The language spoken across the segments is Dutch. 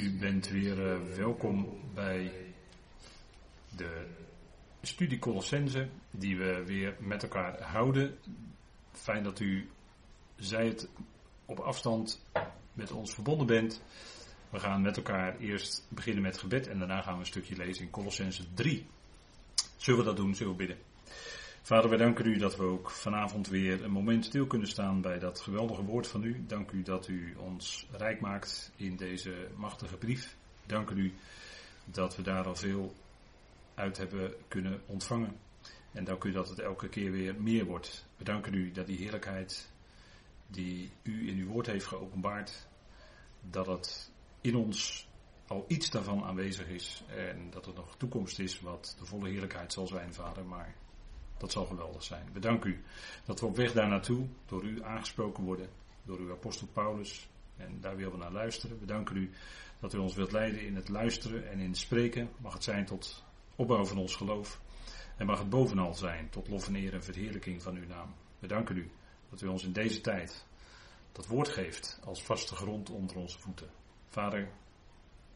U bent weer uh, welkom bij de studie Colossense die we weer met elkaar houden. Fijn dat u, zij het op afstand, met ons verbonden bent. We gaan met elkaar eerst beginnen met gebed en daarna gaan we een stukje lezen in Colossense 3. Zullen we dat doen? Zullen we bidden? Vader, wij danken u dat we ook vanavond weer een moment stil kunnen staan bij dat geweldige woord van u. Dank u dat u ons rijk maakt in deze machtige brief. Dank u dat we daar al veel uit hebben kunnen ontvangen. En dank u dat het elke keer weer meer wordt. We danken u dat die heerlijkheid die u in uw woord heeft geopenbaard, dat het in ons al iets daarvan aanwezig is. En dat er nog toekomst is wat de volle heerlijkheid zal zijn, Vader. Maar dat zal geweldig zijn. We danken u dat we op weg daar naartoe door u aangesproken worden, door uw apostel Paulus. En daar willen we naar luisteren. We danken u dat u ons wilt leiden in het luisteren en in het spreken. Mag het zijn tot opbouw van ons geloof. En mag het bovenal zijn tot lof en eer en verheerlijking van uw naam. We danken u dat u ons in deze tijd dat woord geeft als vaste grond onder onze voeten. Vader,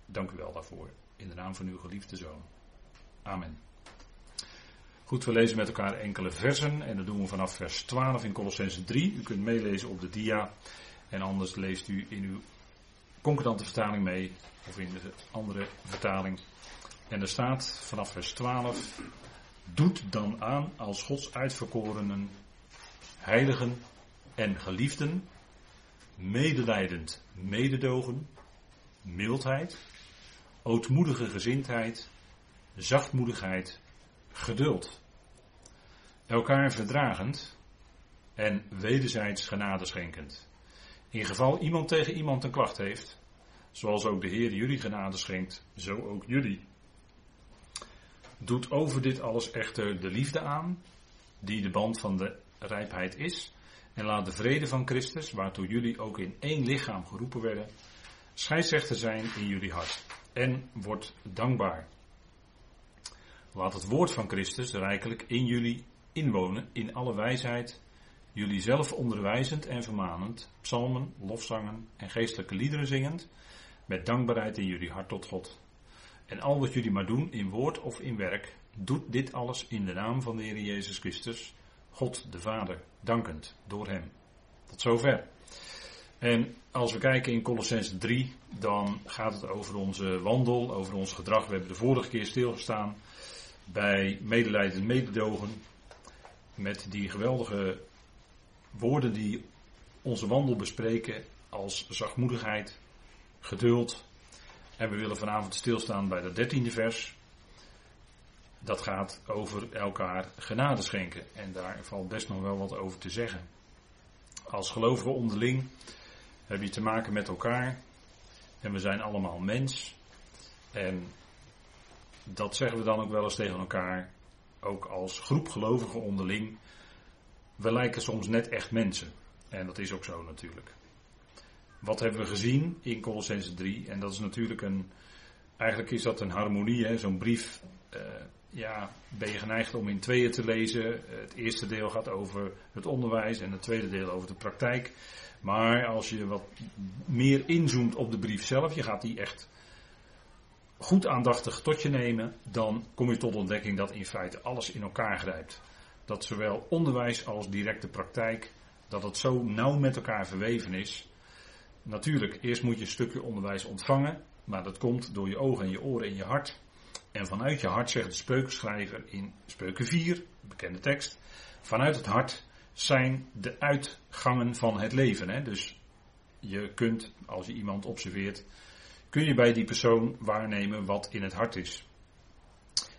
dank u wel daarvoor. In de naam van uw geliefde zoon. Amen. Goed, we lezen met elkaar enkele versen en dat doen we vanaf vers 12 in Colossense 3. U kunt meelezen op de dia en anders leest u in uw concordante vertaling mee of in de andere vertaling. En er staat vanaf vers 12, doet dan aan als Gods uitverkorenen, heiligen en geliefden, medelijdend mededogen, mildheid, ootmoedige gezindheid, zachtmoedigheid, geduld. Elkaar verdragend en wederzijds genade schenkend. In geval iemand tegen iemand een klacht heeft, zoals ook de Heer jullie genade schenkt, zo ook jullie. Doet over dit alles echter de liefde aan, die de band van de rijpheid is, en laat de vrede van Christus, waartoe jullie ook in één lichaam geroepen werden, scheidsrechter zijn in jullie hart. En wordt dankbaar. Laat het woord van Christus rijkelijk in jullie inwonen, in alle wijsheid, jullie zelf onderwijzend en vermanend, psalmen, lofzangen en geestelijke liederen zingend, met dankbaarheid in jullie hart tot God. En al wat jullie maar doen, in woord of in werk, doet dit alles in de naam van de Heer Jezus Christus, God de Vader, dankend door Hem. Tot zover. En als we kijken in Colossense 3, dan gaat het over onze wandel, over ons gedrag. We hebben de vorige keer stilgestaan bij medelijden en mededogen. Met die geweldige woorden die onze wandel bespreken als zachtmoedigheid, geduld. En we willen vanavond stilstaan bij dat dertiende vers. Dat gaat over elkaar genade schenken. En daar valt best nog wel wat over te zeggen. Als gelovigen onderling heb je te maken met elkaar. En we zijn allemaal mens. En dat zeggen we dan ook wel eens tegen elkaar, ook als groep gelovigen onderling. We lijken soms net echt mensen. En dat is ook zo natuurlijk. Wat hebben we gezien in Colossense 3? En dat is natuurlijk een. Eigenlijk is dat een harmonie, zo'n brief. Uh, ja, ben je geneigd om in tweeën te lezen. Het eerste deel gaat over het onderwijs en het tweede deel over de praktijk. Maar als je wat meer inzoomt op de brief zelf, je gaat die echt goed aandachtig tot je nemen, dan kom je tot ontdekking dat in feite alles in elkaar grijpt. Dat zowel onderwijs als directe praktijk, dat het zo nauw met elkaar verweven is. Natuurlijk, eerst moet je een stukje onderwijs ontvangen, maar dat komt door je ogen en je oren en je hart. En vanuit je hart, zegt de spreukenschrijver in Spreuken 4, bekende tekst, vanuit het hart zijn de uitgangen van het leven. Hè? Dus je kunt, als je iemand observeert, kun je bij die persoon waarnemen wat in het hart is.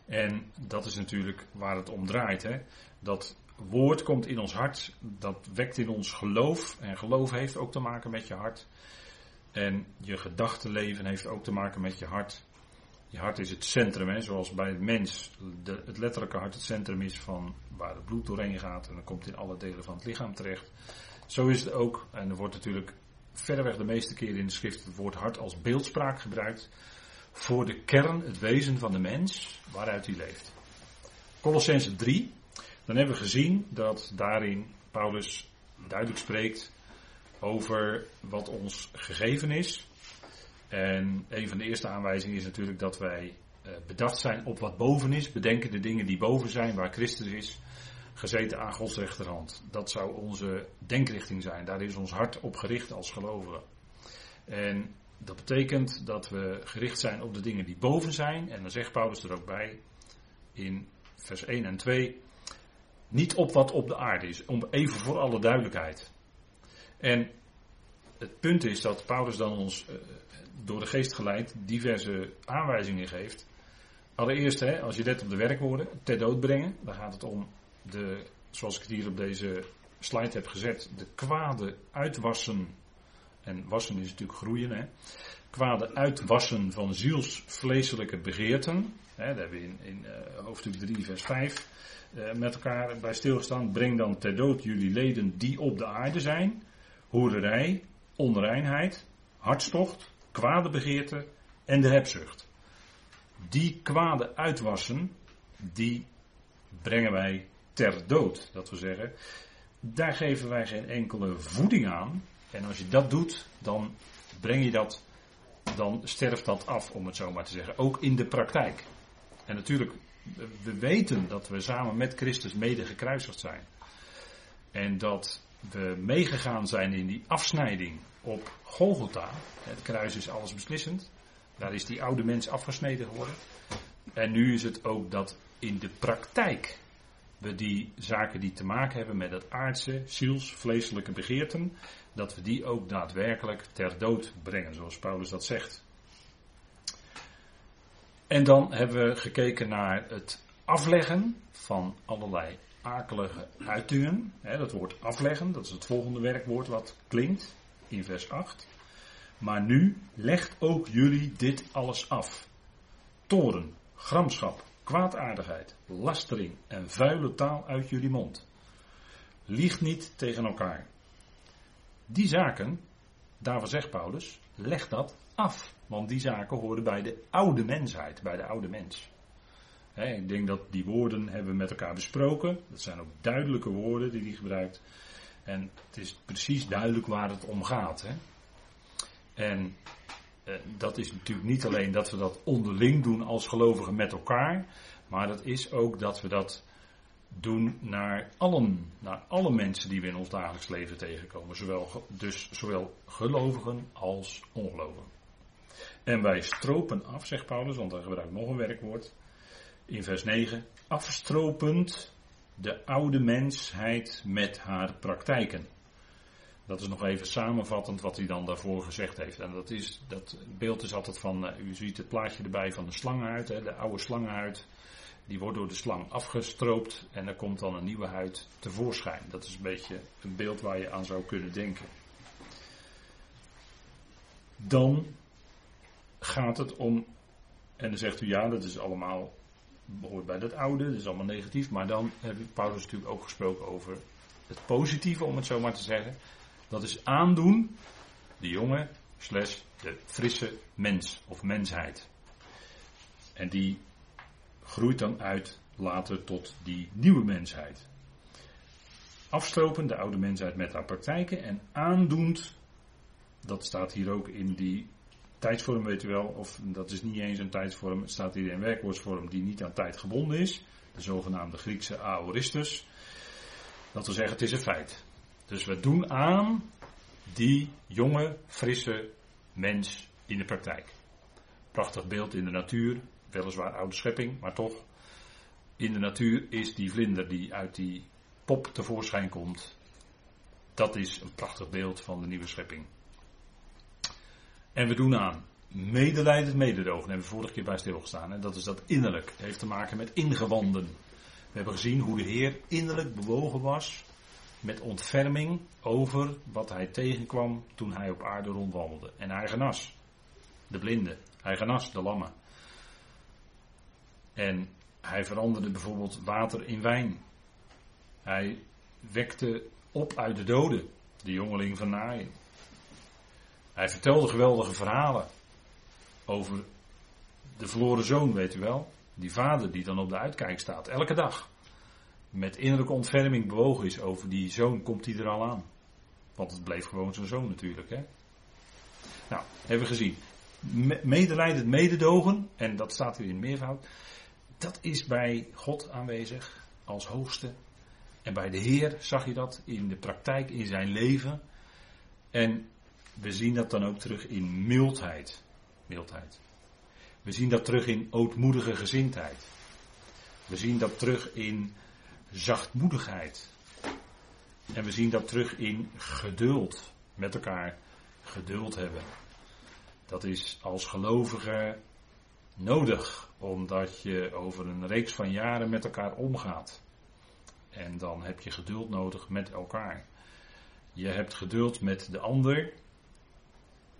En dat is natuurlijk waar het om draait. Hè? Dat woord komt in ons hart, dat wekt in ons geloof. En geloof heeft ook te maken met je hart. En je gedachtenleven heeft ook te maken met je hart. Je hart is het centrum, hè? zoals bij het mens de, het letterlijke hart het centrum is van waar het bloed doorheen gaat. En dan komt in alle delen van het lichaam terecht. Zo is het ook, en er wordt natuurlijk verreweg de meeste keren in de schrift het woord hart als beeldspraak gebruikt voor de kern, het wezen van de mens waaruit hij leeft. Colossense 3, dan hebben we gezien dat daarin Paulus duidelijk spreekt over wat ons gegeven is. En een van de eerste aanwijzingen is natuurlijk dat wij uh, bedacht zijn op wat boven is. Bedenken de dingen die boven zijn, waar Christus is. Gezeten aan Gods rechterhand. Dat zou onze denkrichting zijn. Daar is ons hart op gericht als gelovigen. En dat betekent dat we gericht zijn op de dingen die boven zijn. En dan zegt Paulus er ook bij in vers 1 en 2. Niet op wat op de aarde is. Om even voor alle duidelijkheid. En het punt is dat Paulus dan ons uh, door de geest geleid diverse aanwijzingen geeft. Allereerst, hè, als je let op de werkwoorden, ter dood brengen. Dan gaat het om de, zoals ik het hier op deze slide heb gezet, de kwade uitwassen. En wassen is natuurlijk groeien, hè. Kwade uitwassen van zielsvleeselijke begeerten. Hè, daar hebben we in, in uh, hoofdstuk 3, vers 5 uh, met elkaar bij stilgestaan. Breng dan ter dood jullie leden die op de aarde zijn. Hoerderij, onreinheid, hartstocht, kwade begeerte en de hebzucht. Die kwade uitwassen, die brengen wij ter dood. Dat wil zeggen, daar geven wij geen enkele voeding aan. En als je dat doet, dan breng je dat, dan sterft dat af, om het zo maar te zeggen. Ook in de praktijk. En natuurlijk, we weten dat we samen met Christus mede gekruisigd zijn. En dat we meegegaan zijn in die afsnijding op Golgotha. Het kruis is alles beslissend. Daar is die oude mens afgesneden geworden. En nu is het ook dat in de praktijk we die zaken die te maken hebben met het aardse, ziels, vleeselijke begeerten, dat we die ook daadwerkelijk ter dood brengen, zoals Paulus dat zegt. En dan hebben we gekeken naar het afleggen van allerlei akelige uitingen. dat woord afleggen, dat is het volgende werkwoord wat klinkt in vers 8. Maar nu legt ook jullie dit alles af. Toren, gramschap, kwaadaardigheid, lastering en vuile taal uit jullie mond. Lieg niet tegen elkaar. Die zaken, daarvan zegt Paulus, leg dat af. Want die zaken horen bij de oude mensheid, bij de oude mens. ik denk dat die woorden hebben we met elkaar besproken. Dat zijn ook duidelijke woorden die hij gebruikt. En het is precies duidelijk waar het om gaat. En dat is natuurlijk niet alleen dat we dat onderling doen als gelovigen met elkaar, maar dat is ook dat we dat doen naar allen, naar alle mensen die we in ons dagelijks leven tegenkomen. Zowel, dus zowel gelovigen als ongelovigen. En wij stropen af, zegt Paulus, want hij gebruikt nog een werkwoord. In vers 9. Afstropend de oude mensheid met haar praktijken. Dat is nog even samenvattend wat hij dan daarvoor gezegd heeft. En dat, is, dat beeld is altijd van, uh, u ziet het plaatje erbij van de slangenhuid, de oude slangenhuid. Die wordt door de slang afgestroopt en er komt dan een nieuwe huid tevoorschijn. Dat is een beetje een beeld waar je aan zou kunnen denken. Dan gaat het om, en dan zegt u ja, dat is allemaal behoort bij dat oude, dat is allemaal negatief. Maar dan heeft Paulus natuurlijk ook gesproken over het positieve, om het zo maar te zeggen. Dat is aandoen de jonge slash de frisse mens of mensheid. En die groeit dan uit later tot die nieuwe mensheid. Afstropen de oude mensheid met haar praktijken en aandoend, dat staat hier ook in die tijdsvorm weet u wel, of dat is niet eens een tijdsvorm, het staat hier in werkwoordsvorm die niet aan tijd gebonden is. De zogenaamde Griekse aoristus. Dat wil zeggen, het is een feit. Dus we doen aan die jonge, frisse mens in de praktijk. Prachtig beeld in de natuur, weliswaar oude schepping, maar toch. In de natuur is die vlinder die uit die pop tevoorschijn komt. Dat is een prachtig beeld van de nieuwe schepping. En we doen aan medelijdend mededogen. Daar hebben we vorige keer bij stilgestaan. En dat is dat innerlijk. Het heeft te maken met ingewanden. We hebben gezien hoe de Heer innerlijk bewogen was met ontferming over wat hij tegenkwam toen hij op aarde rondwandelde. En hij genas de blinden, hij genas de lammen. En hij veranderde bijvoorbeeld water in wijn. Hij wekte op uit de doden, de jongeling van Naaien. Hij vertelde geweldige verhalen over de verloren zoon, weet u wel. Die vader die dan op de uitkijk staat, elke dag. Met innerlijke ontferming bewogen is over die zoon, komt hij er al aan. Want het bleef gewoon zijn zoon natuurlijk. Hè? Nou, hebben we gezien. medelijdend mededogen, en dat staat hier in meervoud, dat is bij God aanwezig als hoogste. En bij de Heer zag je dat in de praktijk, in zijn leven. En we zien dat dan ook terug in mildheid. mildheid. We zien dat terug in ootmoedige gezindheid. We zien dat terug in zachtmoedigheid. En we zien dat terug in geduld. Met elkaar geduld hebben. Dat is als gelovige nodig, omdat je over een reeks van jaren met elkaar omgaat. En dan heb je geduld nodig met elkaar. Je hebt geduld met de ander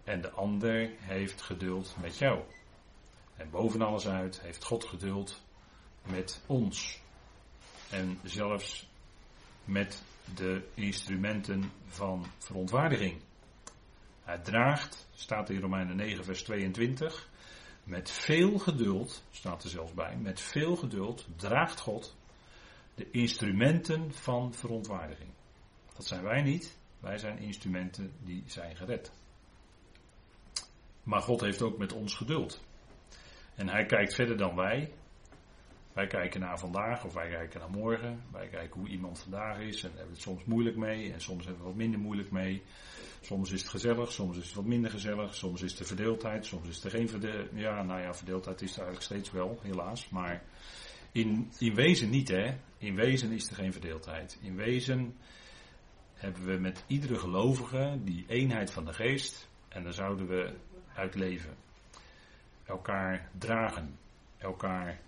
en de ander heeft geduld met jou. En boven alles uit heeft God geduld met ons. En zelfs met de instrumenten van verontwaardiging. Hij draagt, staat in Romeinen 9, vers 22, met veel geduld, staat er zelfs bij, met veel geduld draagt God de instrumenten van verontwaardiging. Dat zijn wij niet, wij zijn instrumenten die zijn gered. Maar God heeft ook met ons geduld. En hij kijkt verder dan wij. Wij kijken naar vandaag of wij kijken naar morgen. Wij kijken hoe iemand vandaag is en hebben we het soms moeilijk mee en soms hebben we wat minder moeilijk mee. Soms is het gezellig, soms is het wat minder gezellig, soms is er verdeeldheid, soms is er geen verdeeldheid. Ja, nou ja, verdeeldheid is er eigenlijk steeds wel, helaas. Maar in, in wezen niet, hè. In wezen is er geen verdeeldheid. In wezen hebben we met iedere gelovige die eenheid van de geest. En daar zouden we uit leven. Elkaar dragen. Elkaar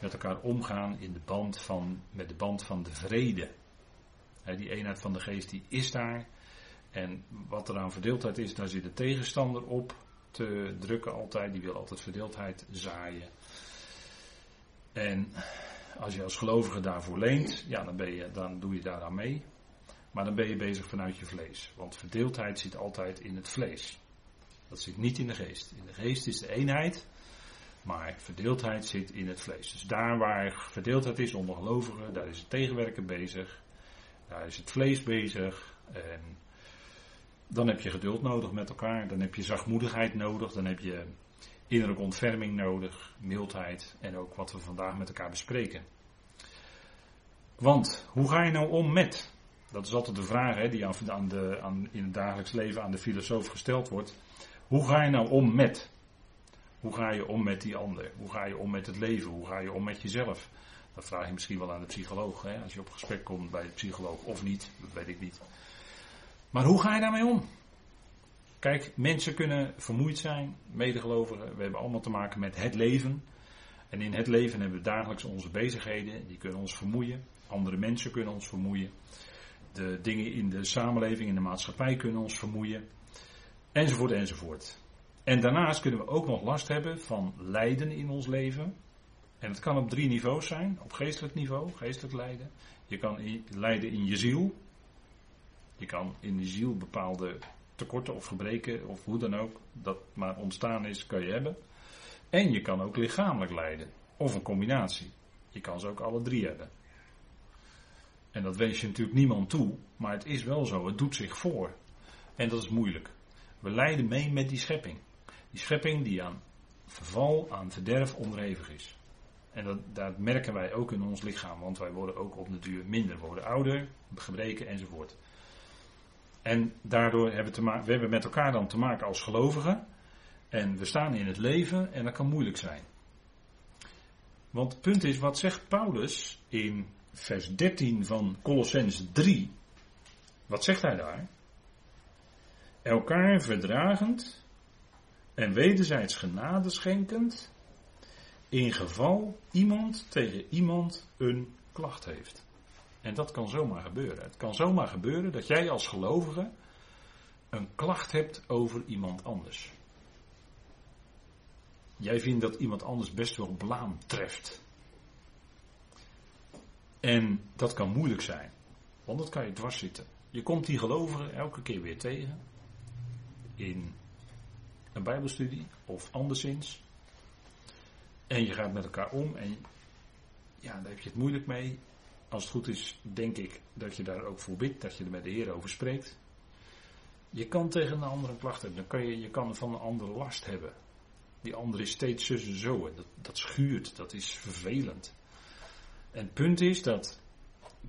met elkaar omgaan in de band van, met de band van de vrede. die eenheid van de geest die is daar. En wat er aan verdeeldheid is, daar zit de tegenstander op te drukken altijd. Die wil altijd verdeeldheid zaaien. En als je als gelovige daarvoor leent, ja, dan, ben je, dan doe je daaraan mee. Maar dan ben je bezig vanuit je vlees. Want verdeeldheid zit altijd in het vlees. Dat zit niet in de geest. In de geest is de eenheid. Maar verdeeldheid zit in het vlees. Dus daar waar verdeeldheid is onder gelovigen, daar is het tegenwerken bezig. Daar is het vlees bezig. En dan heb je geduld nodig met elkaar. Dan heb je zachtmoedigheid nodig. Dan heb je innerlijke ontferming nodig. Mildheid. En ook wat we vandaag met elkaar bespreken. Want hoe ga je nou om met? Dat is altijd de vraag hè, die aan de, aan, in het dagelijks leven aan de filosoof gesteld wordt. Hoe ga je nou om met? Hoe ga je om met die ander? Hoe ga je om met het leven? Hoe ga je om met jezelf? Dat vraag je misschien wel aan de psycholoog. Hè? Als je op gesprek komt bij de psycholoog of niet, dat weet ik niet. Maar hoe ga je daarmee om? Kijk, mensen kunnen vermoeid zijn, medegelovigen. We hebben allemaal te maken met het leven. En in het leven hebben we dagelijks onze bezigheden. Die kunnen ons vermoeien. Andere mensen kunnen ons vermoeien. De dingen in de samenleving, in de maatschappij kunnen ons vermoeien. Enzovoort, enzovoort. En daarnaast kunnen we ook nog last hebben van lijden in ons leven. En het kan op drie niveaus zijn. Op geestelijk niveau, geestelijk lijden. Je kan lijden in je ziel. Je kan in je ziel bepaalde tekorten of gebreken of hoe dan ook dat maar ontstaan is, kan je hebben. En je kan ook lichamelijk lijden. Of een combinatie. Je kan ze ook alle drie hebben. En dat wees je natuurlijk niemand toe, maar het is wel zo, het doet zich voor. En dat is moeilijk. We lijden mee met die schepping. Die schepping die aan verval, aan verderf onderhevig is. En dat, merken wij ook in ons lichaam, want wij worden ook op de duur minder, worden ouder, gebreken enzovoort. En daardoor hebben we, te maken, we met elkaar dan te maken als gelovigen. En we staan in het leven en dat kan moeilijk zijn. Want het punt is, wat zegt Paulus in vers 13 van Colossens 3? Wat zegt hij daar? Elkaar verdragend en wederzijds genade schenkend, in geval iemand tegen iemand een klacht heeft. En dat kan zomaar gebeuren. Het kan zomaar gebeuren dat jij als gelovige een klacht hebt over iemand anders. Jij vindt dat iemand anders best wel blaam treft. En dat kan moeilijk zijn, want dat kan je dwars zitten. Je komt die gelovigen elke keer weer tegen in een Bijbelstudie of anderszins. En je gaat met elkaar om en ja, daar heb je het moeilijk mee. Als het goed is, denk ik dat je daar ook voor bidt, dat je er met de Heer over spreekt. Je kan tegen een ander een klacht hebben, dan kan je, je kan van een andere last hebben. Die ander is steeds zus en zo. En dat, dat schuurt, dat is vervelend. En het punt is dat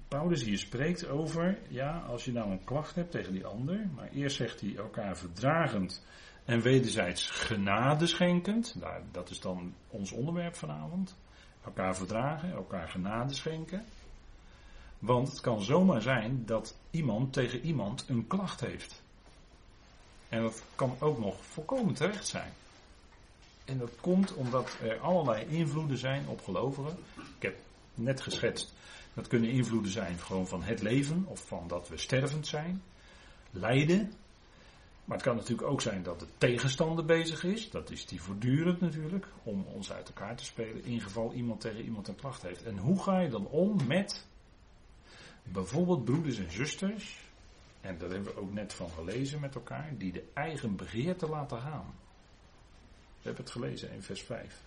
Paulus hier spreekt over, ja, als je nou een klacht hebt tegen die ander, maar eerst zegt hij elkaar verdragend en wederzijds genade schenkend, dat is dan ons onderwerp vanavond, elkaar verdragen, elkaar genade schenken. Want het kan zomaar zijn dat iemand tegen iemand een klacht heeft. En dat kan ook nog volkomen terecht zijn. En dat komt omdat er allerlei invloeden zijn op gelovigen. Ik heb net geschetst, dat kunnen invloeden zijn gewoon van het leven of van dat we stervend zijn, lijden. Maar het kan natuurlijk ook zijn dat de tegenstander bezig is. Dat is die voortdurend natuurlijk, om ons uit elkaar te spelen, in geval iemand tegen iemand een klacht heeft. En hoe ga je dan om met bijvoorbeeld broeders en zusters, en daar hebben we ook net van gelezen met elkaar, die de eigen begeerte laten gaan. We hebben het gelezen in vers 5.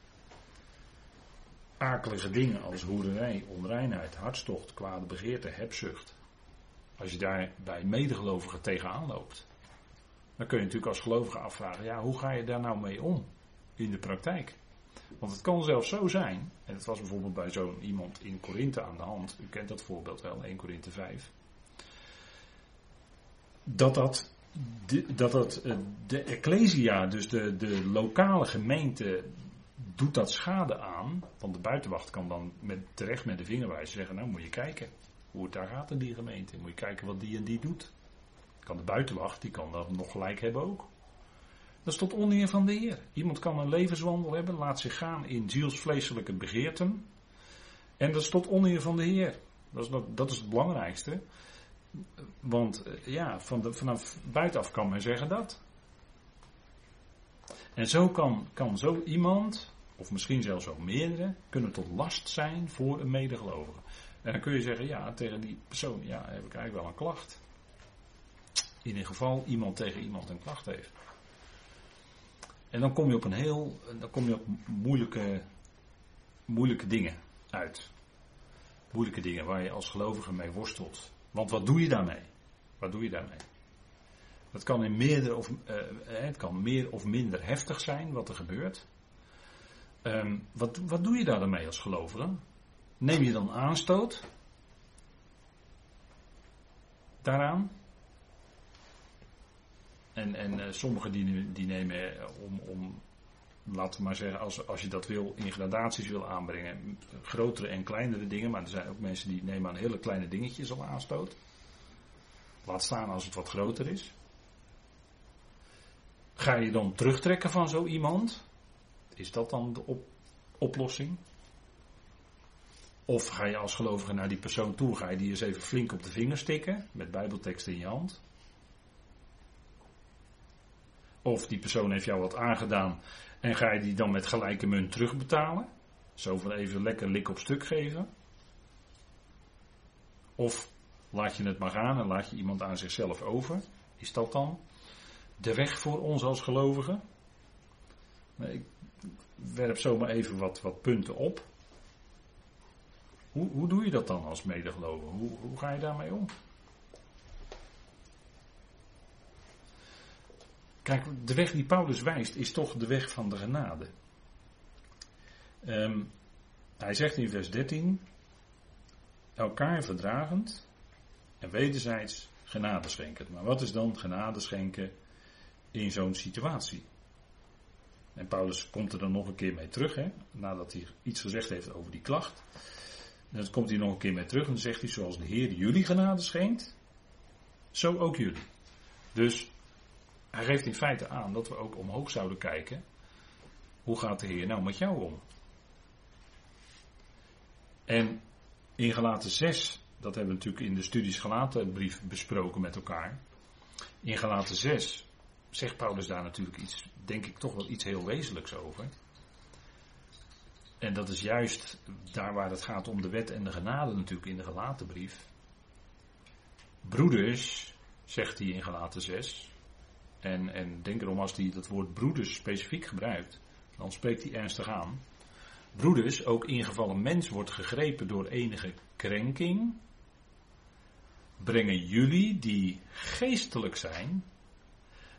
Akelige dingen als hoerderij, onreinheid, hartstocht, kwade begeerte, hebzucht. Als je daar bij medegelovigen tegenaan loopt, dan kun je natuurlijk als gelovige afvragen, ja, hoe ga je daar nou mee om in de praktijk? Want het kan zelfs zo zijn, en het was bijvoorbeeld bij zo'n iemand in Korinthe aan de hand, u kent dat voorbeeld wel, 1 Korinthe 5, dat dat, de, dat, eh, de ecclesia, dus de, de lokale gemeente, doet dat schade aan, want de buitenwacht kan dan met, terecht met de vinger wijzen zeggen, nou moet je kijken hoe het daar gaat in die gemeente, moet je kijken wat die en die doet. Kan de buitenwacht, die kan dat nog gelijk hebben ook. Dat is tot oneer van de Heer. Iemand kan een levenswandel hebben, laat zich gaan in zielsvleeselijke begeerten. En dat is tot oneer van de Heer. Dat is, dat is het belangrijkste. Want eh, ja, van de, vanaf buitenaf kan men zeggen dat. En zo kan, kan zo iemand, of misschien zelfs ook meerdere, kunnen tot last zijn voor een medegelovige. En dan kun je zeggen, ja, tegen die persoon, ja, heb ik eigenlijk wel een klacht. In ieder geval iemand tegen iemand een klacht heeft. En dan kom je op een heel, dan kom je op moeilijke, moeilijke dingen uit. Moeilijke dingen waar je als gelovige mee worstelt. Want wat doe je daarmee? Wat doe je daarmee? Het kan, in meerdere of, uh, het kan meer of minder heftig zijn wat er gebeurt. Um, wat, wat doe je daar dan mee als gelovige? Neem je dan aanstoot daaraan? En, en uh, sommigen die, die nemen eh, om, om, laten we maar zeggen, als, als je dat wil, in gradaties wil aanbrengen, grotere en kleinere dingen, maar er zijn ook mensen die nemen aan hele kleine dingetjes al aanstoot. Laat staan als het wat groter is. Ga je dan terugtrekken van zo iemand? Is dat dan de op, oplossing? Of ga je als gelovige naar die persoon toe, ga je die eens even flink op de vinger stikken, met bijbeltekst in je hand? Of die persoon heeft jou wat aangedaan en ga je die dan met gelijke munt terugbetalen? Zo van even lekker lik op stuk geven? Of laat je het maar gaan en laat je iemand aan zichzelf over? Is dat dan de weg voor ons als gelovigen? Ik werp zomaar even wat, wat punten op. Hoe, hoe doe je dat dan als medegelovige? Hoe, hoe ga je daarmee om? Kijk, de weg die Paulus wijst is toch de weg van de genade. Um, hij zegt in vers 13: elkaar verdragend en wederzijds genade schenken. Maar wat is dan genade schenken in zo'n situatie? En Paulus komt er dan nog een keer mee terug, hè, nadat hij iets gezegd heeft over die klacht. dan komt hij nog een keer mee terug en dan zegt hij: Zoals de Heer jullie genade schenkt, zo ook jullie. Dus hij geeft in feite aan dat we ook omhoog zouden kijken. Hoe gaat de Heer nou met jou om? En in Galaten 6, dat hebben we natuurlijk in de studies Galaten brief besproken met elkaar. In Galaten 6 zegt Paulus daar natuurlijk iets, denk ik toch wel iets heel wezenlijks over. En dat is juist daar waar het gaat om de wet en de genade natuurlijk in de Galaten brief. Broeders, zegt hij in Galaten 6, en, en denk erom, als hij dat woord broeders specifiek gebruikt, dan spreekt hij ernstig aan. Broeders, ook ingevallen mens wordt gegrepen door enige krenking, brengen jullie die geestelijk zijn,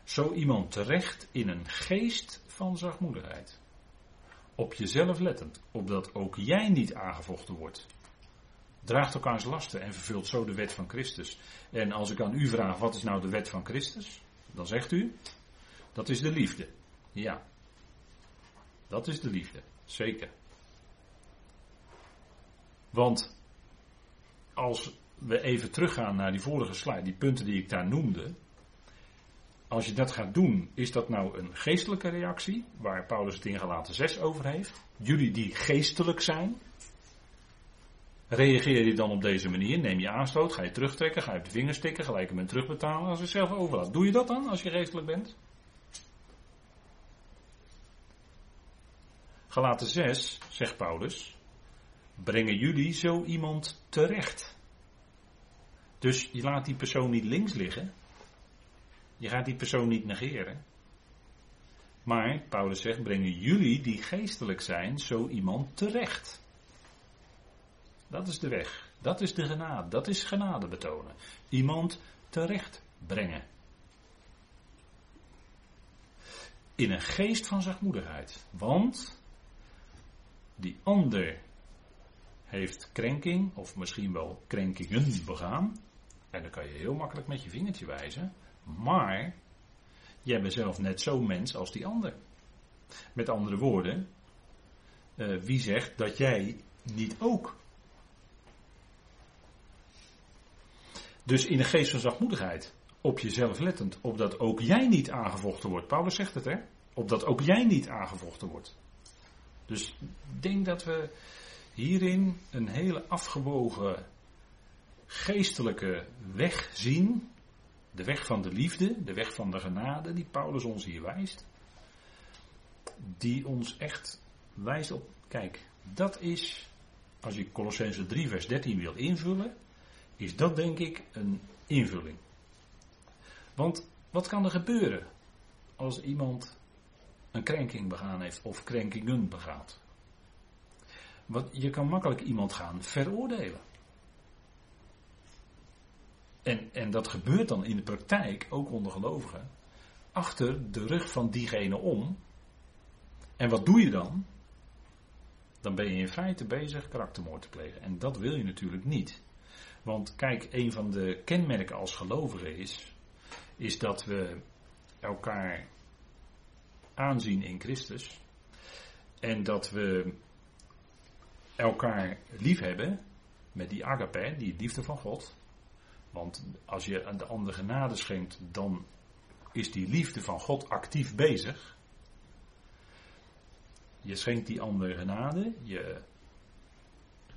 zo iemand terecht in een geest van zachtmoedigheid. Op jezelf lettend, opdat ook jij niet aangevochten wordt. Draagt elkaars lasten en vervult zo de wet van Christus. En als ik aan u vraag, wat is nou de wet van Christus? Dan zegt u, dat is de liefde. Ja, dat is de liefde, zeker. Want als we even teruggaan naar die vorige slide, die punten die ik daar noemde. Als je dat gaat doen, is dat nou een geestelijke reactie, waar Paulus het in gelaten 6 over heeft? Jullie die geestelijk zijn, Reageer je dan op deze manier? Neem je aanstoot? Ga je terugtrekken? Ga je op de vingers tikken? Gelijk terugbetalen als je zelf overlaat. Doe je dat dan als je geestelijk bent? Galaten 6, zegt Paulus, brengen jullie zo iemand terecht. Dus je laat die persoon niet links liggen. Je gaat die persoon niet negeren. Maar Paulus zegt, brengen jullie die geestelijk zijn zo iemand terecht. Dat is de weg. Dat is de genade. Dat is genade betonen. Iemand terecht brengen. In een geest van zachtmoedigheid. Want die ander heeft krenking, of misschien wel krenkingen begaan. En dan kan je heel makkelijk met je vingertje wijzen. Maar jij bent zelf net zo'n mens als die ander. Met andere woorden, uh, wie zegt dat jij niet ook Dus in de geest van zachtmoedigheid. Op jezelf lettend. Opdat ook jij niet aangevochten wordt. Paulus zegt het hè. Opdat ook jij niet aangevochten wordt. Dus ik denk dat we hierin een hele afgewogen geestelijke weg zien. De weg van de liefde, de weg van de genade die Paulus ons hier wijst. Die ons echt wijst op, kijk, dat is, als je Colossense 3 vers 13 wil invullen, is dat denk ik een invulling. Want wat kan er gebeuren als iemand een krenking begaan heeft of krenkingen begaat? Wat, je kan makkelijk iemand gaan veroordelen. En, en dat gebeurt dan in de praktijk, ook onder gelovigen, achter de rug van diegene om. En wat doe je dan? Dan ben je in feite bezig karaktermoord te plegen. En dat wil je natuurlijk niet. Want kijk, een van de kenmerken als gelovigen is, is dat we elkaar aanzien in Christus. En dat we elkaar lief hebben met die agape, die liefde van God. Want als je aan de ander genade schenkt, dan is die liefde van God actief bezig. Je schenkt die ander genade, je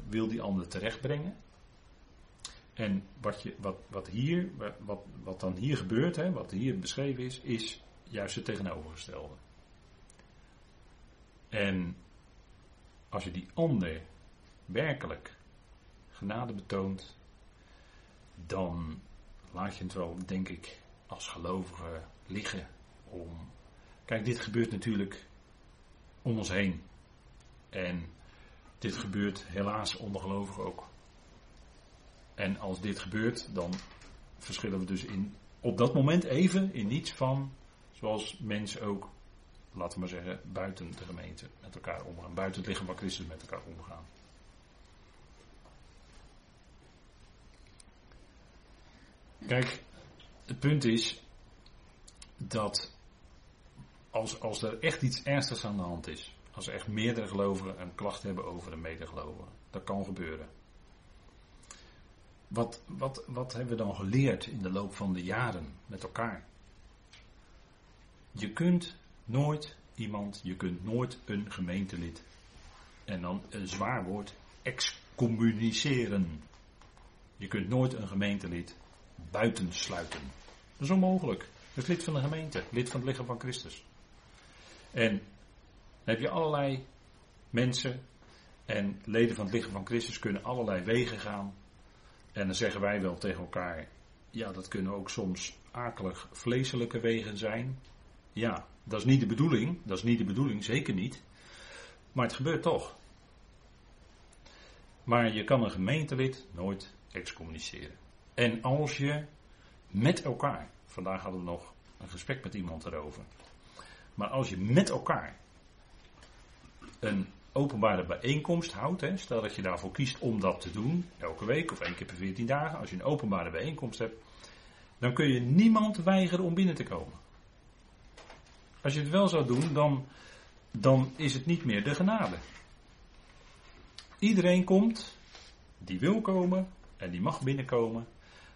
wil die ander terechtbrengen. En wat, je, wat, wat, hier, wat, wat dan hier gebeurt, hè, wat hier beschreven is, is juist het tegenovergestelde. En als je die ander werkelijk genade betoont, dan laat je het wel, denk ik, als gelovige liggen om. Kijk, dit gebeurt natuurlijk om ons heen. En dit gebeurt helaas onder gelovigen ook. En als dit gebeurt, dan verschillen we dus in, op dat moment even in niets van zoals mensen ook, laten we maar zeggen, buiten de gemeente met elkaar omgaan. Buiten het lichaam van Christus met elkaar omgaan. Kijk, het punt is dat als, als er echt iets ernstigs aan de hand is, als er echt meerdere gelovigen een klacht hebben over een medegelovige, dat kan gebeuren. Wat, wat, wat hebben we dan geleerd in de loop van de jaren met elkaar? Je kunt nooit iemand, je kunt nooit een gemeentelid, en dan een zwaar woord, excommuniceren. Je kunt nooit een gemeentelid buitensluiten. Dat is onmogelijk. Het is lid van de gemeente, lid van het lichaam van Christus. En dan heb je allerlei mensen en leden van het lichaam van Christus kunnen allerlei wegen gaan en dan zeggen wij wel tegen elkaar, ja, dat kunnen ook soms akelig vleeselijke wegen zijn. Ja, dat is niet de bedoeling, dat is niet de bedoeling, zeker niet. Maar het gebeurt toch. Maar je kan een gemeentelid nooit excommuniceren. En als je met elkaar, vandaag hadden we nog een gesprek met iemand erover. Maar als je met elkaar een openbare bijeenkomst houdt, hè, stel dat je daarvoor kiest om dat te doen, elke week of één keer per 14 dagen, als je een openbare bijeenkomst hebt, dan kun je niemand weigeren om binnen te komen. Als je het wel zou doen, dan, dan is het niet meer de genade. Iedereen komt die wil komen en die mag binnenkomen.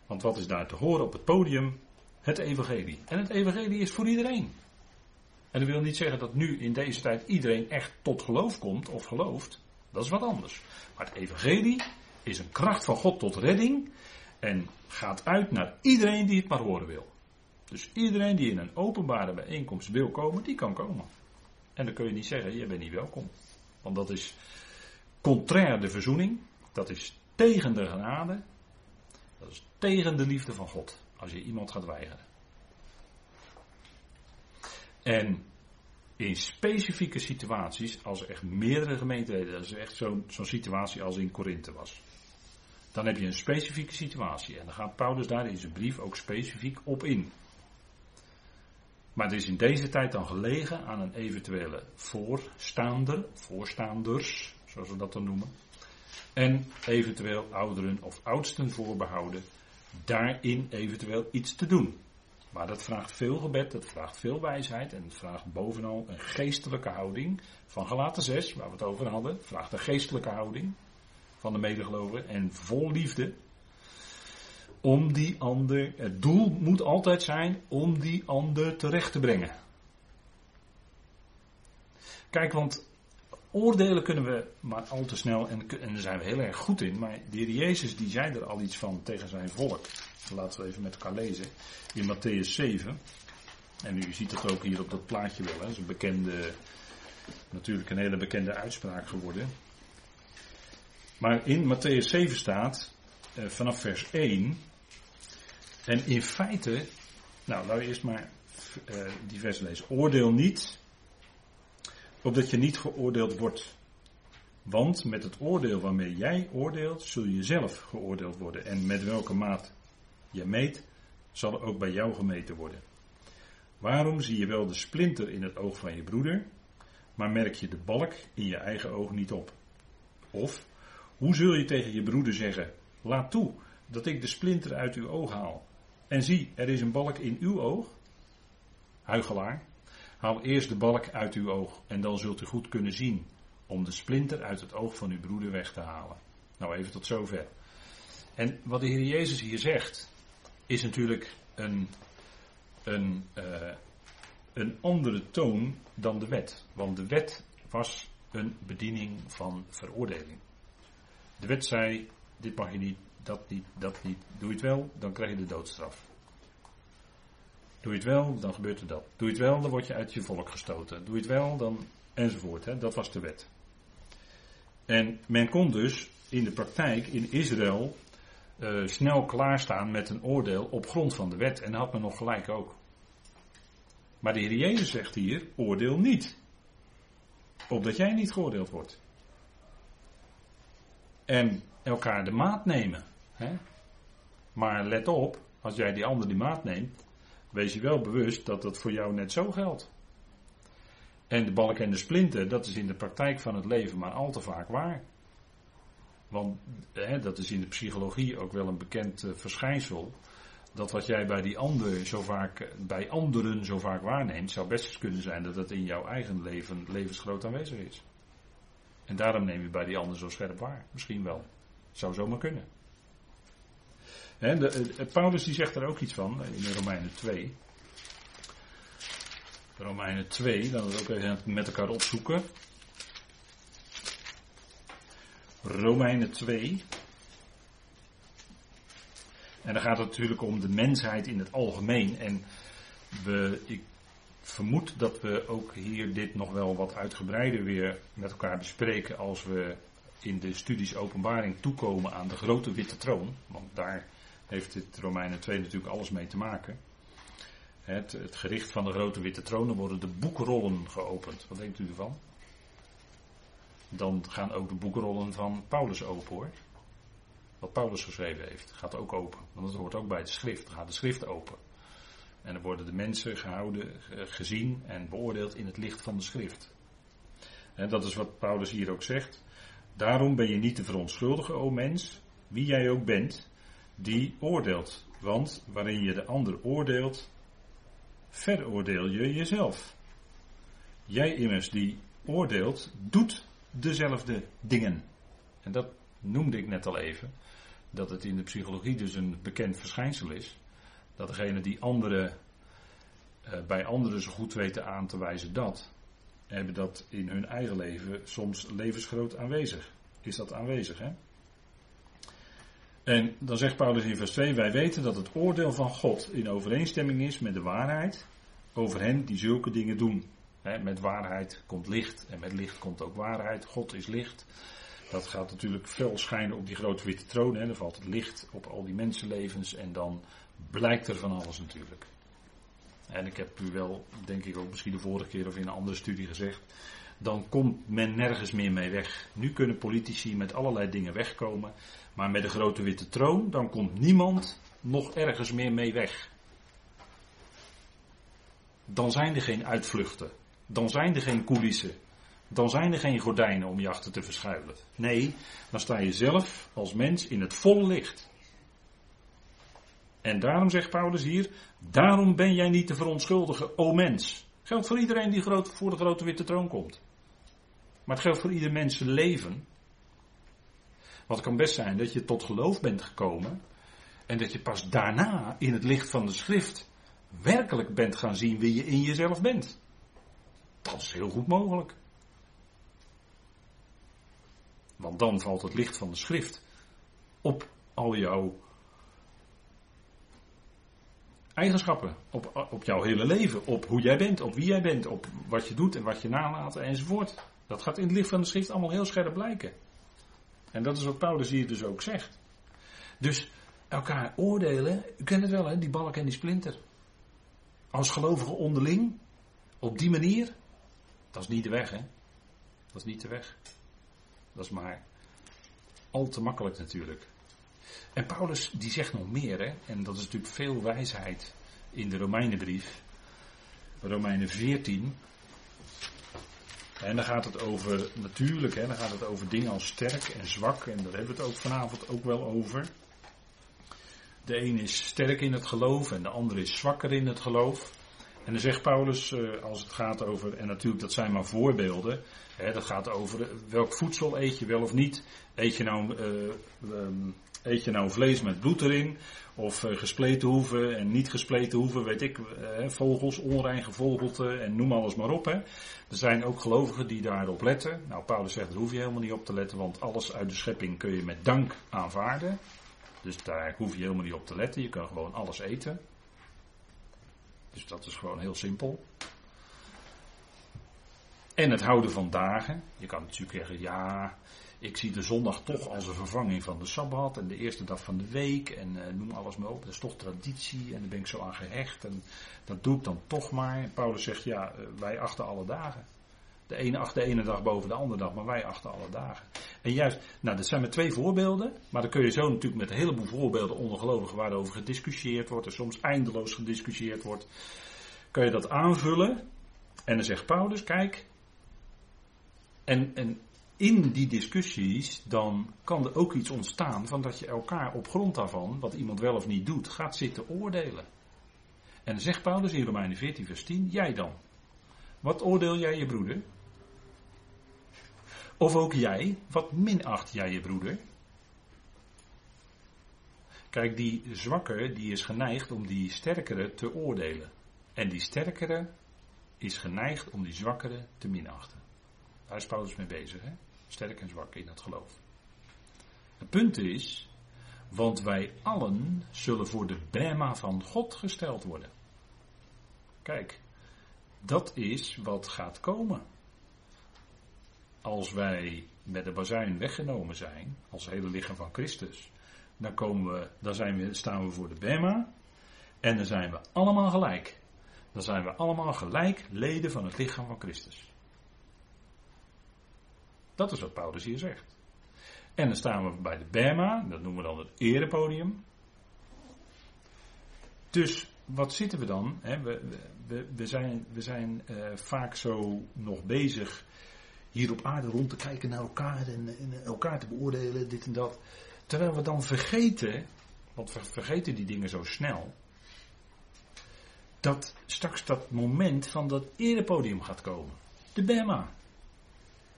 Want wat is daar te horen op het podium? Het evangelie. En het evangelie is voor iedereen. En dat wil niet zeggen dat nu in deze tijd iedereen echt tot geloof komt of gelooft. Dat is wat anders. Maar het evangelie is een kracht van God tot redding. En gaat uit naar iedereen die het maar horen wil. Dus iedereen die in een openbare bijeenkomst wil komen, die kan komen. En dan kun je niet zeggen, je bent niet welkom. Want dat is contrair de verzoening. Dat is tegen de genade. Dat is tegen de liefde van God. Als je iemand gaat weigeren. En in specifieke situaties, als er echt meerdere gemeenten dat is echt zo'n situatie als in Korinthe was. Dan heb je een specifieke situatie. En dan gaat Paulus daar in zijn brief ook specifiek op in. Maar het is in deze tijd dan gelegen aan een eventuele voorstaander, voorstaanders, zoals we dat dan noemen. En eventueel ouderen of oudsten voorbehouden, daarin eventueel iets te doen. Maar dat vraagt veel gebed, dat vraagt veel wijsheid en het vraagt bovenal een geestelijke houding. Van Galaten 6, waar we het over hadden, vraagt een geestelijke houding van de medegelovigen en vol liefde. Om die ander, het doel moet altijd zijn om die ander terecht te brengen. Kijk, want oordelen kunnen we maar al te snel en, en daar zijn we heel erg goed in. Maar de heer Jezus die zei er al iets van tegen zijn volk. Laten we even met elkaar lezen. In Matthäus 7. En u ziet het ook hier op dat plaatje wel. Hè. Dat is een bekende, natuurlijk een hele bekende uitspraak geworden. Maar in Matthäus 7 staat, eh, vanaf vers 1. En in feite, nou laten we eerst maar eh, die vers lezen. Oordeel niet, opdat je niet geoordeeld wordt. Want met het oordeel waarmee jij oordeelt, zul je zelf geoordeeld worden. En met welke maat je meet, zal ook bij jou gemeten worden. Waarom zie je wel de splinter in het oog van je broeder, maar merk je de balk in je eigen oog niet op? Of, hoe zul je tegen je broeder zeggen, laat toe dat ik de splinter uit uw oog haal. En zie, er is een balk in uw oog. Huigelaar, haal eerst de balk uit uw oog en dan zult u goed kunnen zien om de splinter uit het oog van uw broeder weg te halen. Nou, even tot zover. En wat de Heer Jezus hier zegt, is natuurlijk een, een, uh, een andere toon dan de wet. Want de wet was een bediening van veroordeling. De wet zei, dit mag je niet, dat niet, dat niet. Doe je het wel, dan krijg je de doodstraf. Doe je het wel, dan gebeurt er dat. Doe je het wel, dan word je uit je volk gestoten. Doe je het wel, dan enzovoort. Hè? Dat was de wet. En men kon dus in de praktijk in Israël uh, snel klaarstaan met een oordeel op grond van de wet. En had men nog gelijk ook. Maar de Heer Jezus zegt hier, oordeel niet. Opdat jij niet geoordeeld wordt. En elkaar de maat nemen. Hè? Maar let op, als jij die ander die maat neemt, wees je wel bewust dat dat voor jou net zo geldt. En de balk en de splinter, dat is in de praktijk van het leven maar al te vaak waar. Want hè, dat is in de psychologie ook wel een bekend uh, verschijnsel. Dat wat jij bij die ander zo vaak, bij anderen zo vaak waarneemt, zou best kunnen zijn dat dat in jouw eigen leven levensgroot aanwezig is. En daarom neem je bij die ander zo scherp waar. Misschien wel. Zou zomaar kunnen. De, de, Paulus die zegt er ook iets van in Romeinen 2. Romeinen 2, dan ook even met elkaar opzoeken. Romeinen 2. En dan gaat het natuurlijk om de mensheid in het algemeen. En we, ik vermoed dat we ook hier dit nog wel wat uitgebreider weer met elkaar bespreken als we in de studies openbaring toekomen aan de grote witte troon. Want daar heeft het Romeinen 2 natuurlijk alles mee te maken. Het, het gericht van de grote witte troon, worden de boekrollen geopend. Wat denkt u ervan? Dan gaan ook de boekrollen van Paulus open hoor. Wat Paulus geschreven heeft, gaat ook open. Want dat hoort ook bij de schrift. Dan gaat de schrift open. En dan worden de mensen gehouden, gezien en beoordeeld in het licht van de schrift. En dat is wat Paulus hier ook zegt. Daarom ben je niet te verontschuldigen, o mens, wie jij ook bent, die oordeelt. Want waarin je de ander oordeelt, veroordeel je jezelf. Jij immers die oordeelt, doet dezelfde dingen. En dat noemde ik net al even. Dat het in de psychologie dus een bekend verschijnsel is. Dat degene die anderen, uh, bij anderen zo goed weten aan te wijzen dat, hebben dat in hun eigen leven soms levensgroot aanwezig. Is dat aanwezig, hè? En dan zegt Paulus in vers 2: Wij weten dat het oordeel van God in overeenstemming is met de waarheid over hen die zulke dingen doen. Met waarheid komt licht en met licht komt ook waarheid. God is licht. Dat gaat natuurlijk fel schijnen op die grote witte troon. He. Er valt het licht op al die mensenlevens en dan blijkt er van alles natuurlijk. En ik heb u wel, denk ik ook misschien de vorige keer of in een andere studie gezegd. Dan komt men nergens meer mee weg. Nu kunnen politici met allerlei dingen wegkomen. Maar met de grote witte troon, dan komt niemand nog ergens meer mee weg. Dan zijn er geen uitvluchten. Dan zijn er geen coulissen. Dan zijn er geen gordijnen om je achter te verschuilen. Nee, dan sta je zelf als mens in het volle licht. En daarom zegt Paulus hier, daarom ben jij niet te verontschuldigen, o mens. Geldt voor iedereen die voor de grote witte troon komt. Maar het geldt voor ieder mens leven. Want het kan best zijn dat je tot geloof bent gekomen. En dat je pas daarna in het licht van de schrift werkelijk bent gaan zien wie je in jezelf bent. Dat is heel goed mogelijk. Want dan valt het licht van de schrift op al jouw eigenschappen, op, op jouw hele leven, op hoe jij bent, op wie jij bent, op wat je doet en wat je nalaat enzovoort. Dat gaat in het licht van de schrift allemaal heel scherp blijken. En dat is wat Paulus hier dus ook zegt. Dus elkaar oordelen, u kent het wel hè, die balk en die splinter. Als gelovigen onderling, op die manier, dat is niet de weg hè. Dat is niet de weg. Dat is maar al te makkelijk natuurlijk. En Paulus die zegt nog meer, hè? en dat is natuurlijk veel wijsheid in de Romeinenbrief. Romeinen 14. En dan gaat het over, natuurlijk, hè, dan gaat het over dingen als sterk en zwak. En daar hebben we het ook vanavond ook wel over. De een is sterk in het geloof en de ander is zwakker in het geloof. En dan zegt Paulus, eh, als het gaat over, en natuurlijk dat zijn maar voorbeelden, hè, dat gaat over welk voedsel eet je wel of niet. Eet je nou uh, Eet je nou vlees met bloed erin? Of gespleten hoeven en niet gespleten hoeven, weet ik, vogels, onrein gevogelte en noem alles maar op. Hè. Er zijn ook gelovigen die daarop letten. Nou, Paulus zegt, daar hoef je helemaal niet op te letten, want alles uit de schepping kun je met dank aanvaarden. Dus daar hoef je helemaal niet op te letten, je kan gewoon alles eten. Dus dat is gewoon heel simpel. En het houden van dagen. Je kan natuurlijk zeggen, ja, ik zie de zondag toch als een vervanging van de Sabbat en de eerste dag van de week en uh, noem alles maar op. Dat is toch traditie en daar ben ik zo aan gehecht en dat doe ik dan toch maar. Paulus zegt ja, uh, wij achten alle dagen. De ene acht de ene dag boven de andere dag, maar wij achten alle dagen. En juist, nou dat zijn maar twee voorbeelden, maar dan kun je zo natuurlijk met een heleboel voorbeelden ondergelovigen waarover gediscussieerd wordt en soms eindeloos gediscussieerd wordt, kun je dat aanvullen. En dan zegt Paulus, kijk, en, en in die discussies, dan kan er ook iets ontstaan van dat je elkaar op grond daarvan, wat iemand wel of niet doet, gaat zitten oordelen. En dan zegt Paulus in Romeinen 14, vers 10, jij dan. Wat oordeel jij je broeder? Of ook jij, wat minacht jij je broeder? Kijk, die zwakkere, die is geneigd om die sterkere te oordelen. En die sterkere is geneigd om die zwakkere te minachten. Daar is Paulus mee bezig, hè? sterk en zwak in het geloof. Het punt is, want wij allen zullen voor de bema van God gesteld worden. Kijk, dat is wat gaat komen. Als wij met de bazuin weggenomen zijn, als hele lichaam van Christus, dan, komen we, dan zijn we, staan we voor de bema en dan zijn we allemaal gelijk. Dan zijn we allemaal gelijk leden van het lichaam van Christus. Dat is wat Paulus hier zegt. En dan staan we bij de Bema, dat noemen we dan het erepodium. Dus wat zitten we dan? We, we, we zijn, we zijn uh, vaak zo nog bezig hier op aarde rond te kijken naar elkaar en, elkaar te beoordelen, dit en dat. Terwijl we dan vergeten, want we vergeten die dingen zo snel, dat straks dat moment van dat erepodium gaat komen. De Bema.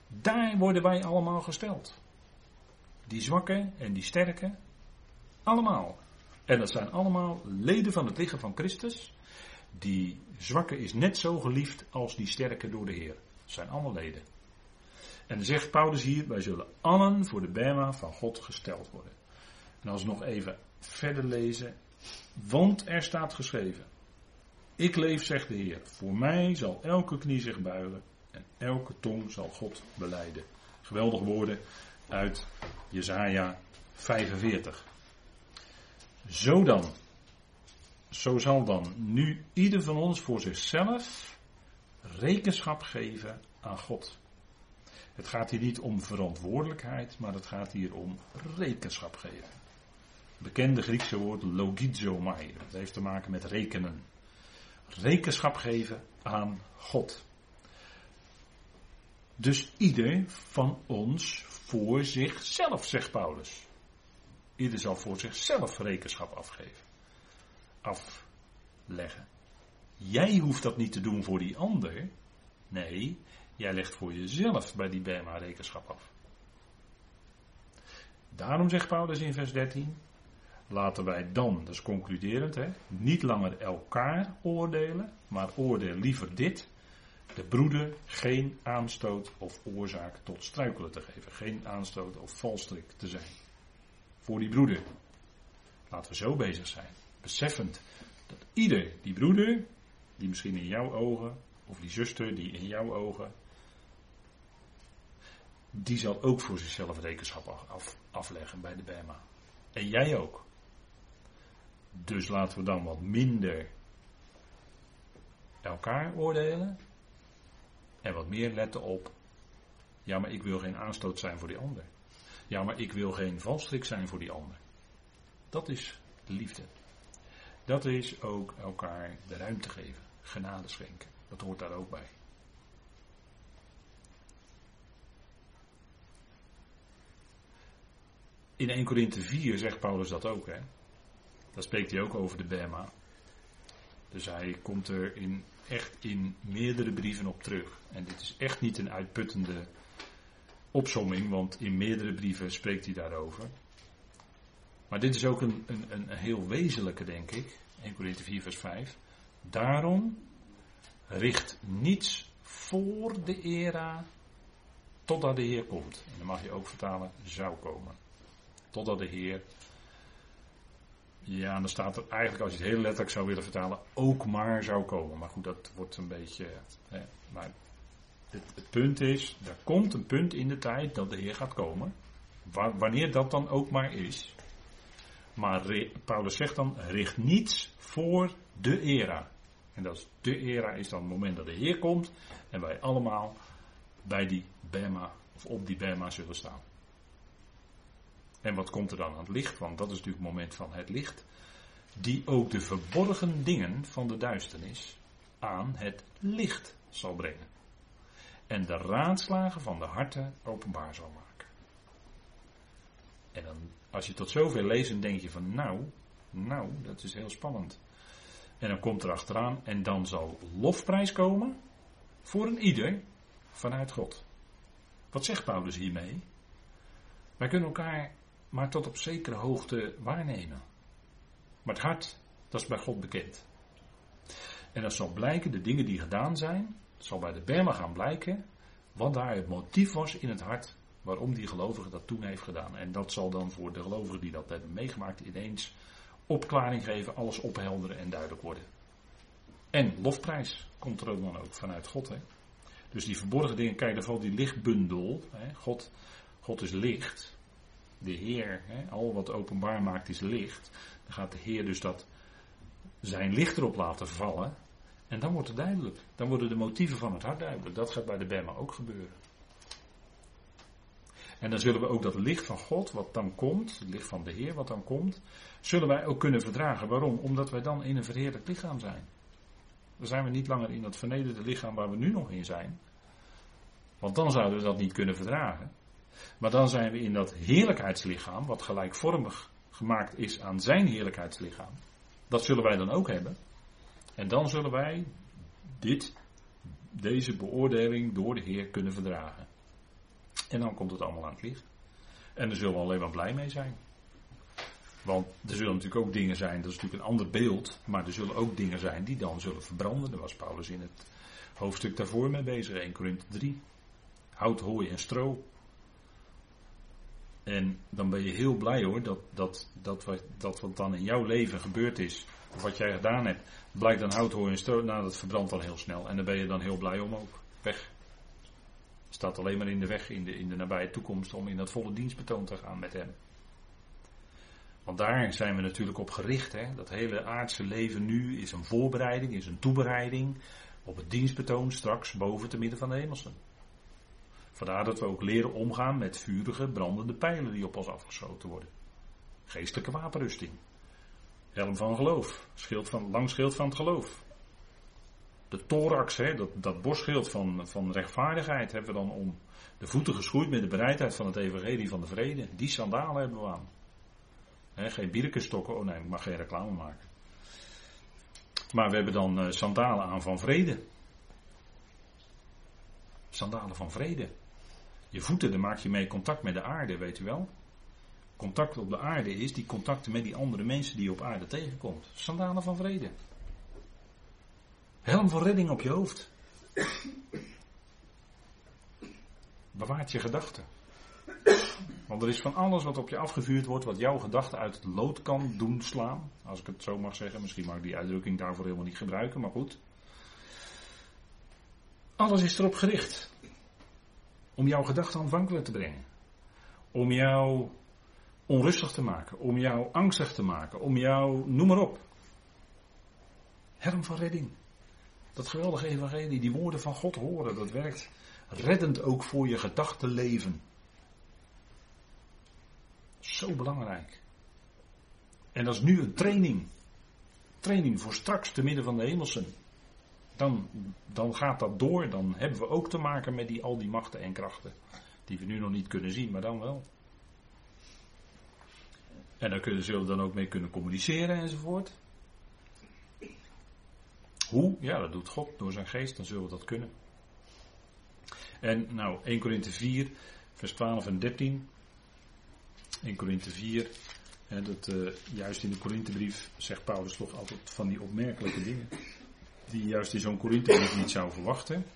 Daar worden wij allemaal gesteld. Die zwakke en die sterke. Allemaal. En dat zijn allemaal leden van het lichaam van Christus. Die zwakke is net zo geliefd als die sterke door de Heer. Dat zijn allemaal leden. En zegt Paulus hier, wij zullen allen voor de Bema van God gesteld worden. En als we nog even verder lezen, want er staat geschreven, ik leef, zegt de Heer, voor mij zal elke knie zich buigen en elke tong zal God beleiden. Geweldige woorden uit Jesaja 45. Zo dan, zo zal dan nu ieder van ons voor zichzelf rekenschap geven aan God. Het gaat hier niet om verantwoordelijkheid, maar het gaat hier om rekenschap geven. Bekende Griekse woord logizomai. Dat heeft te maken met rekenen. Rekenschap geven aan God. Dus ieder van ons voor zichzelf, zegt Paulus. Ieder zal voor zichzelf rekenschap afgeven. Afleggen. Jij hoeft dat niet te doen voor die ander. Nee, jij legt voor jezelf bij die Bema rekenschap af. Daarom zegt Paulus in vers 13: Laten wij dan, is concluderend, hè, niet langer elkaar oordelen, maar oordeel liever dit: de broeder geen aanstoot of oorzaak tot struikelen te geven. Geen aanstoot of valstrik te zijn. Voor die broeder. Laten we zo bezig zijn. Beseffend dat ieder die broeder, die misschien in jouw ogen, of die zuster die in jouw ogen, die zal ook voor zichzelf rekenschap af, afleggen bij de Bema. En jij ook. Dus laten we dan wat minder elkaar oordelen en wat meer letten op, ja maar ik wil geen aanstoot zijn voor die ander. Ja maar ik wil geen valstrik zijn voor die ander. Dat is liefde. Dat is ook elkaar de ruimte geven, genade schenken. Dat hoort daar ook bij. In 1 Korinthe 4 zegt Paulus dat ook. Hè? Daar spreekt hij ook over de Bema. Dus hij komt er in echt in meerdere brieven op terug. En dit is echt niet een uitputtende opsomming, want in meerdere brieven spreekt hij daarover. Maar dit is ook een, een, een heel wezenlijke, denk ik. 1 Corinthië 4, vers 5. Daarom richt niets voor de era totdat de Heer komt. En dan mag je ook vertalen, zou komen. Totdat de Heer ja, dan staat er eigenlijk, als je het heel letterlijk zou willen vertalen, ook maar zou komen. Maar goed, dat wordt een beetje. Hè, maar het, het, punt is, er komt een punt in de tijd dat de Heer gaat komen. wanneer dat dan ook maar is. Maar Paulus zegt dan, richt niets voor de era. En dat is de era is dan het moment dat de Heer komt en wij allemaal bij die Bema of op die Bema zullen staan. En wat komt er dan aan het licht? Want dat is natuurlijk het moment van het licht. Die ook de verborgen dingen van de duisternis aan het licht zal brengen. En de raadslagen van de harten openbaar zal maken. En dan, als je tot zover leest, dan denk je van nou, nou, dat is heel spannend. En dan komt er achteraan, en dan zal lofprijs komen voor een ieder vanuit God. Wat zegt Paulus hiermee? Wij kunnen elkaar maar tot op zekere hoogte waarnemen. Maar het hart, dat is bij God bekend. En dat zal blijken, de dingen die gedaan zijn, zal bij de Berma gaan blijken, wat daar het motief was in het hart waarom die gelovige dat toen heeft gedaan. En dat zal dan voor de gelovigen die dat hebben meegemaakt ineens opklaring geven, alles ophelderen en duidelijk worden. En lofprijs komt er ook dan ook vanuit God. Hè? Dus die verborgen dingen, kijk, daar valt die lichtbundel. Hè? God, God is licht de Heer, hè, al wat openbaar maakt is licht. Dan gaat de Heer dus dat zijn licht erop laten vallen. En dan wordt het duidelijk. Dan worden de motieven van het hart duidelijk. Dat gaat bij de Bema ook gebeuren. En dan zullen we ook dat licht van God, wat dan komt, het licht van de Heer, wat dan komt, zullen wij ook kunnen verdragen. Waarom? Omdat wij dan in een verheerlijk lichaam zijn. Dan zijn we niet langer in dat vernederde lichaam waar we nu nog in zijn. Want dan zouden we dat niet kunnen verdragen. Maar dan zijn we in dat heerlijkheidslichaam, wat gelijkvormig gemaakt is aan zijn heerlijkheidslichaam. Dat zullen wij dan ook hebben. En dan zullen wij dit, deze beoordeling door de Heer kunnen verdragen. En dan komt het allemaal aan het licht. En daar zullen we alleen maar blij mee zijn. Want er zullen natuurlijk ook dingen zijn, dat is natuurlijk een ander beeld, maar er zullen ook dingen zijn die dan zullen verbranden. Daar was Paulus in het hoofdstuk daarvoor mee bezig, 1 Korinthe 3. Hout, hooi en stro. En dan ben je heel blij hoor, dat, dat, dat, wat, dat wat dan in jouw leven gebeurd is, of wat jij gedaan hebt, blijkt dan hout, hooi en stro, nou dat verbrandt dan heel snel. En daar ben je dan heel blij om ook. Weg. Staat alleen maar in de weg in de, in de nabije toekomst om in dat volle dienstbetoon te gaan met hem. Want daar zijn we natuurlijk op gericht. Hè? Dat hele aardse leven nu is een voorbereiding, is een toebereiding op het dienstbetoon straks boven te midden van de hemelsen. Vandaar dat we ook leren omgaan met vurige, brandende pijlen die op ons afgeschoten worden. Geestelijke wapenrusting. Helm van geloof. Schild van, lang schild van het geloof. De thorax, hè, dat, dat borstschild van, van rechtvaardigheid hebben we dan om. De voeten geschoeid met de bereidheid van het evangelie van de vrede. Die sandalen hebben we aan. geen bierkenstokken, oh nee, ik mag geen reclame maken. Maar we hebben dan uh, sandalen aan van vrede. Sandalen van vrede. Je voeten, daar maak je mee contact met de aarde, weet u wel. Contact op de aarde is die contacten met die andere mensen die je op aarde tegenkomt. Sandalen van vrede. Helm van redding op je hoofd. Bewaart je gedachten. Want er is van alles wat op je afgevuurd wordt, wat jouw gedachten uit het lood kan doen slaan. Als ik het zo mag zeggen, misschien mag ik die uitdrukking daarvoor helemaal niet gebruiken, maar goed. Alles is erop gericht. Om jouw gedachten aanvankelijk te brengen. Om jou onrustig te maken. Om jou angstig te maken. Om jou, noem maar op. Helm van redding. Dat geweldige evangelie, die woorden van God horen, dat werkt reddend ook voor je gedachtenleven. Zo belangrijk. En dat is nu een training. Training voor straks te midden van de hemelsen. Dan, dan gaat dat door, dan hebben we ook te maken met die, al die machten en krachten. Die we nu nog niet kunnen zien, maar dan wel. En daar kunnen, zullen we dan ook mee kunnen communiceren enzovoort. Hoe? Ja, dat doet God door zijn geest, dan zullen we dat kunnen. En nou, 1 Korinthe 4, vers 12 en 13. 1 Korinthe 4, hè, dat, uh, juist in de Korinthebrief zegt Paulus toch altijd van die opmerkelijke dingen. Die juist in zo'n Korinthebrief niet zou verwachten.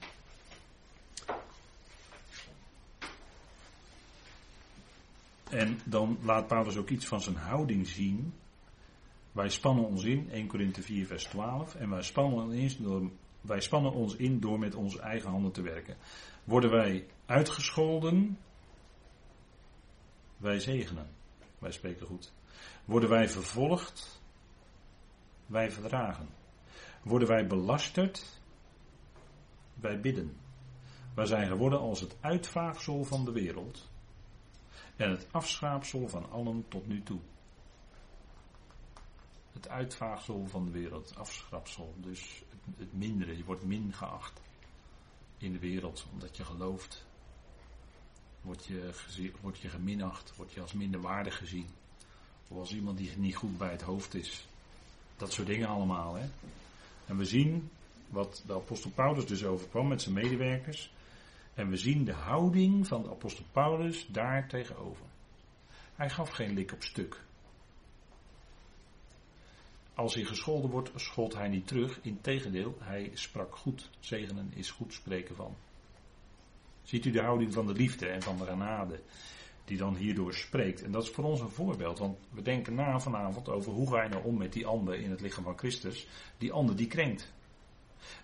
En dan laat Paulus ook iets van zijn houding zien wij spannen ons in, 1 Korinthe 4 vers 12, en wij spannen, ons in door, wij spannen ons in door met onze eigen handen te werken. Worden wij uitgescholden, wij zegenen. Wij spreken goed. Worden wij vervolgd, wij verdragen. Worden wij belasterd, wij bidden. Wij zijn geworden als het uitvaagsel van de wereld en het afschraapsel van allen tot nu toe het uitvaagsel van de wereld, afschrapsel. Dus het, het mindere, je wordt min geacht in de wereld omdat je gelooft. Word je, word je geminacht, word je als minderwaardig gezien. Of als iemand die niet goed bij het hoofd is. Dat soort dingen allemaal. Hè? En we zien wat de apostel Paulus dus overkwam met zijn medewerkers. En we zien de houding van de apostel Paulus daar tegenover. Hij gaf geen lik op stuk. Als hij gescholden wordt, schold hij niet terug. Integendeel, hij sprak goed. Zegenen is goed spreken van. Ziet u de houding van de liefde en van de genade die dan hierdoor spreekt. En dat is voor ons een voorbeeld, want we denken na vanavond over hoe ga je nou om met die ander in het lichaam van Christus. Die ander die krenkt.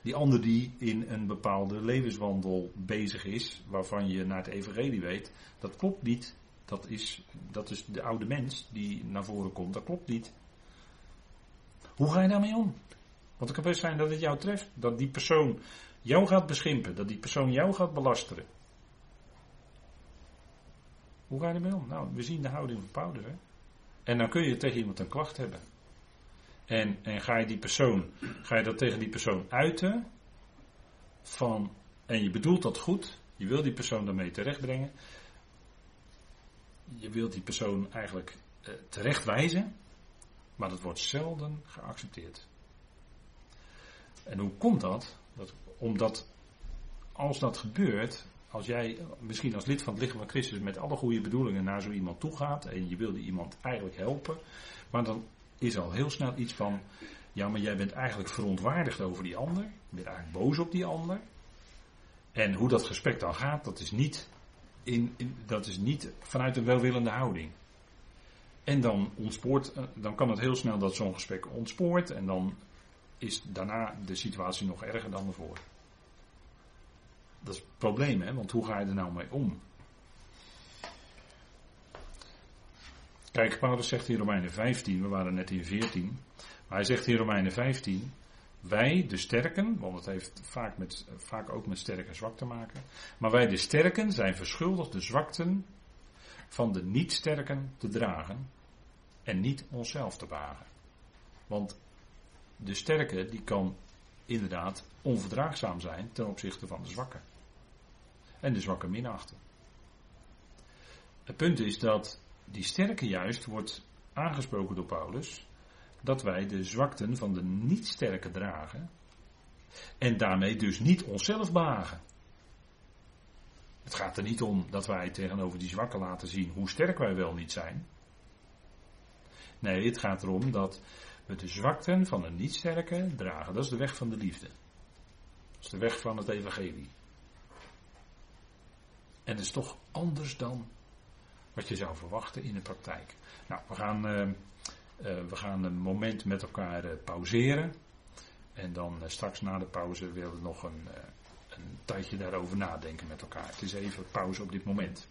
Die ander die in een bepaalde levenswandel bezig is, waarvan je naar het evangelie weet, dat klopt niet. Dat is, dat is de oude mens die naar voren komt, dat klopt niet. Hoe ga je daarmee om? Want het kan best zijn dat het jou treft. Dat die persoon jou gaat beschimpen. Dat die persoon jou gaat belasteren. Hoe ga je ermee om? Nou, we zien de houding van Paulus. En dan kun je tegen iemand een klacht hebben. En, en ga je die persoon, ga je dat tegen die persoon uiten? Van, en je bedoelt dat goed, je wil die persoon daarmee terechtbrengen. Je wilt die persoon eigenlijk eh, terechtwijzen, maar dat wordt zelden geaccepteerd. En hoe komt dat? dat? Omdat als dat gebeurt, als jij misschien als lid van het lichaam van Christus met alle goede bedoelingen naar zo iemand toe gaat en je wil die iemand eigenlijk helpen, maar dan is al heel snel iets van, ja maar jij bent eigenlijk verontwaardigd over die ander, je bent eigenlijk boos op die ander. En hoe dat gesprek dan gaat, dat is niet, in, dat is niet vanuit een welwillende houding. En dan ontspoort, eh, dan kan het heel snel dat zo'n gesprek ontspoort en dan is daarna de situatie nog erger dan ervoor. Dat is het probleem, hè? want hoe ga je er nou mee om? Kijk, Paulus zegt in Romeinen 15, we waren net in 14, maar hij zegt in Romeinen 15, wij de sterken, want het heeft vaak, met, vaak ook met sterk en zwak te maken, maar wij de sterken zijn verschuldigd de zwakten van de niet-sterken te dragen en niet onszelf te wagen. Want de sterke die kan inderdaad onverdraagzaam zijn ten opzichte van de zwakke. En de zwakke minachten. Het punt is dat die sterke juist wordt aangesproken door Paulus dat wij de zwakten van de niet sterke dragen en daarmee dus niet onszelf behagen. Het gaat er niet om dat wij tegenover die zwakken laten zien hoe sterk wij wel niet zijn. Nee, het gaat erom dat we de zwakten van de niet sterke dragen. Dat is de weg van de liefde. Dat is de weg van het evangelie. En dat is toch anders dan wat je zou verwachten in de praktijk. Nou, we gaan, uh, uh, we gaan een moment met elkaar uh, pauzeren. En dan straks na de pauze willen we nog een, een tijdje daarover nadenken met elkaar. Het is even pauze op dit moment.